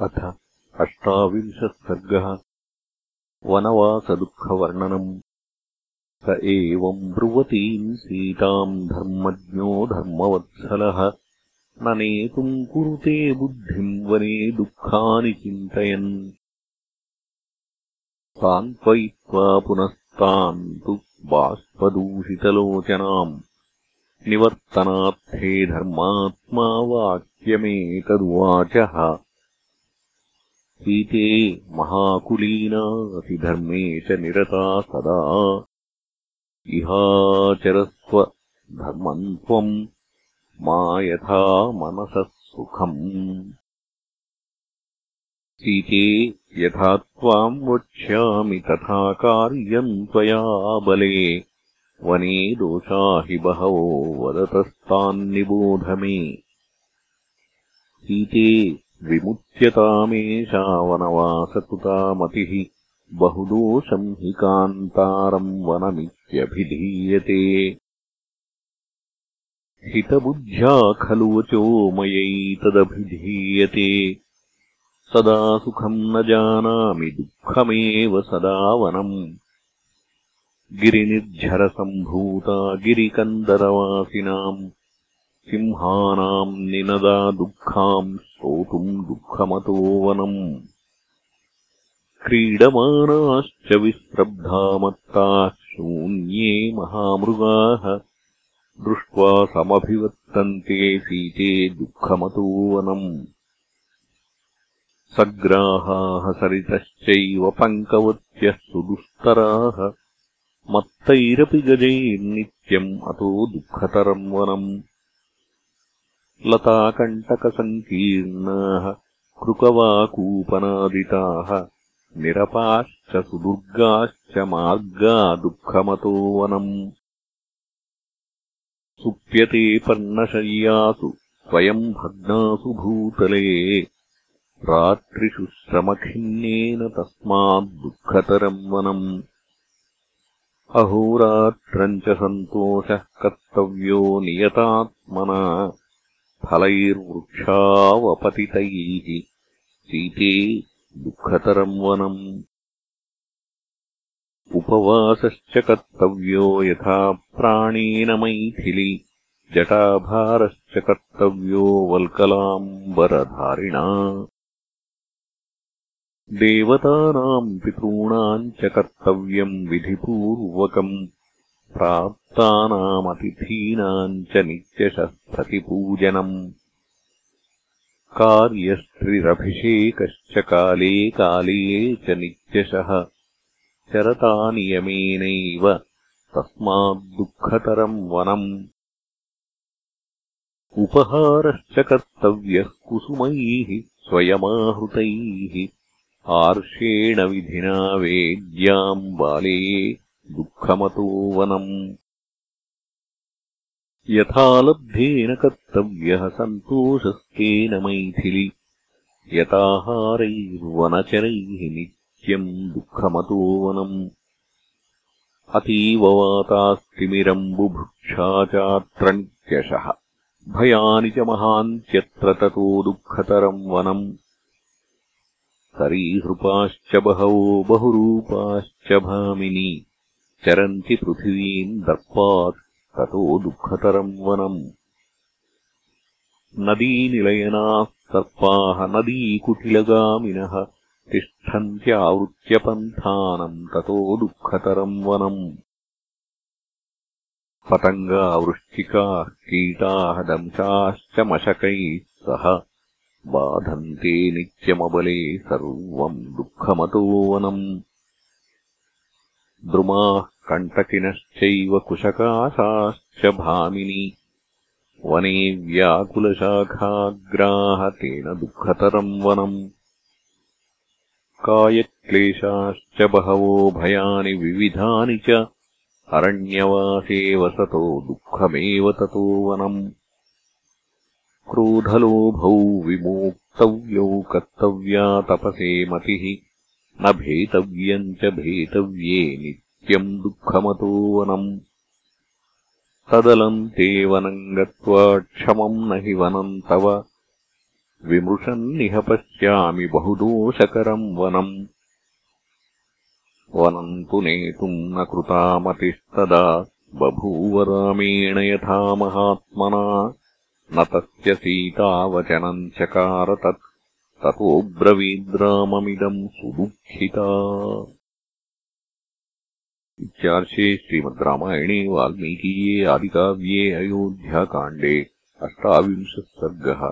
अथ अष्टाविंशः सर्गः। वनवासदुःखवर्णनम्। स एवम् ब्रुवतीम् सीताम् धर्मज्ञो धर्मवत्सलः। न नेतुम् कुरुते बुद्धिम् वने दुःखानि चिन्तयन्। सान्त्वयित्वा पुनस्तान् तु बाष्पदूषितलोचनाम्। निवर्तनार्थे धर्मात्मा वाक्यमेतदुवाचः सीते महाकुलीनातिधर्मे च निरता सदा। इहाचरस्व धर्मम् त्वम् मा यथा मनसः सुखम्। सीते यथा त्वाम् वक्ष्यामि तथा कार्यम् त्वया बले। वने दोषा हि बहवो वदतस्तान्निबोध मे। सीते विमुच्यतामेषा वनवासकृता मतिः बहुदोषम् हि कान्तारम् वनमित्यभिधीयते। हितबुद्ध्या खलु वचो मयैतदभिधीयते सदा सुखम् न जानामि दुःखमेव सदा वनम्। गिरिनिर्झरसम्भूता गिरिकन्दरवासिनाम् सिंहानाम् निनदा दुःखाम् स्तोतुम् दुःखमतो वनम्। क्रीडमानाश्च विस्रब्धामत्ताः शून्ये महामृगाः। दृष्ट्वा समभिवर्तन्ते सीते दुःखमतो वनम्। सग्राहाः सरितश्चैव पङ्कवत्यः सुदुस्तराः। मत्तैरपि गजैर्नित्यम् अतो दुःखतरम् वनम् लताकण्टकसङ्कीर्णाः कृकवाकूपनादिताः निरपाश्च सुदुर्गाश्च मार्गा दुःखमतो वनम्। सुप्यते पर्णशय्यासु स्वयम् भग्नासु भूतले। रात्रिषु श्रमखिन्नेन तस्माद्दुःखतरम् वनम्। अहोरात्रम् च सन्तोषः कर्तव्यो नियतात्मना फलैर्वृक्षावपतितैः सीते दुःखतरम् वनम्। उपवासश्च कर्तव्यो यथा प्राणेन मैथिलि जटाभारश्च कर्तव्यो वल्कलाम्बरधारिणा। देवतानाम् पितॄणाम् च कर्तव्यम् विधिपूर्वकम् प्राप्तानामतिथीनाम् च नित्यशः प्रतिपूजनम् कार्यस्त्रिरभिषेकश्च काले काले च नित्यशः। चरतानियमेनैव तस्माद्दुःखतरम् वनम्। उपहारश्च कर्तव्यः कुसुमैः स्वयमाहृतैः। आर्षेण विधिना वेद्याम् बाले दुःखमतो वनम् यथा लब्धेन कर्तव्यः सन्तोषस्तेन मैथिलि। यताहारैर्वनचरैः नित्यम् दुःखमतो वनम् अतीव वातास्तिमिरम् बुभुक्षा चात्रनित्यशः भयानि च महान्त्यत्र ततो दुःखतरम् वनम्। सरीहृपाश्च बहवो बहुरूपाश्च भामिनी चरन्ति पृथिवीम् दर्पात् ततो दुःखतरम् वनम्। नदीनिलयनाः सर्पाः नदीकुटिलगामिनः तिष्ठन्त्यावृत्यपन्थानम् ततो दुःखतरम् वनम्। पतङ्गावृश्चिकाः कीटाः दंशाश्च मशकैः सह बाधन्ते नित्यमबले सर्वम् दुःखमतो वनम्। द्रुमाः कण्टकिनश्चैव कुशकाशाश्च भामिनि वने व्याकुलशाखाग्राः तेन दुःखतरम् वनम् कायक्लेशाश्च बहवो भयानि विविधानि च। अरण्यवासे वसतो दुःखमेव ततो वनम्। क्रोधलोभौ विमोक्तव्यौ कर्तव्या तपसे मतिः। न भेतव्यम् च भेतव्ये नित्यम् दुःखमतो वनम् तदलम् ते वनम् गत्वा क्षमम् न हि वनम् तव। विमृशन्निह पश्यामि बहुदोषकरम् वनम्। वनम् तु नेतुम् न कृतामतिस्तदा। बभूव रामेण यथा महात्मना। न तस्य सीतावचनम् चकार तत्। ततोऽब्रवीद्राममिदम् सुदुःखिता इत्यार्षे श्रीमद् रामायणे वाल्मीकीये आदिकाव्ये अयोध्याकाण्डे अष्टाविंशः सर्गः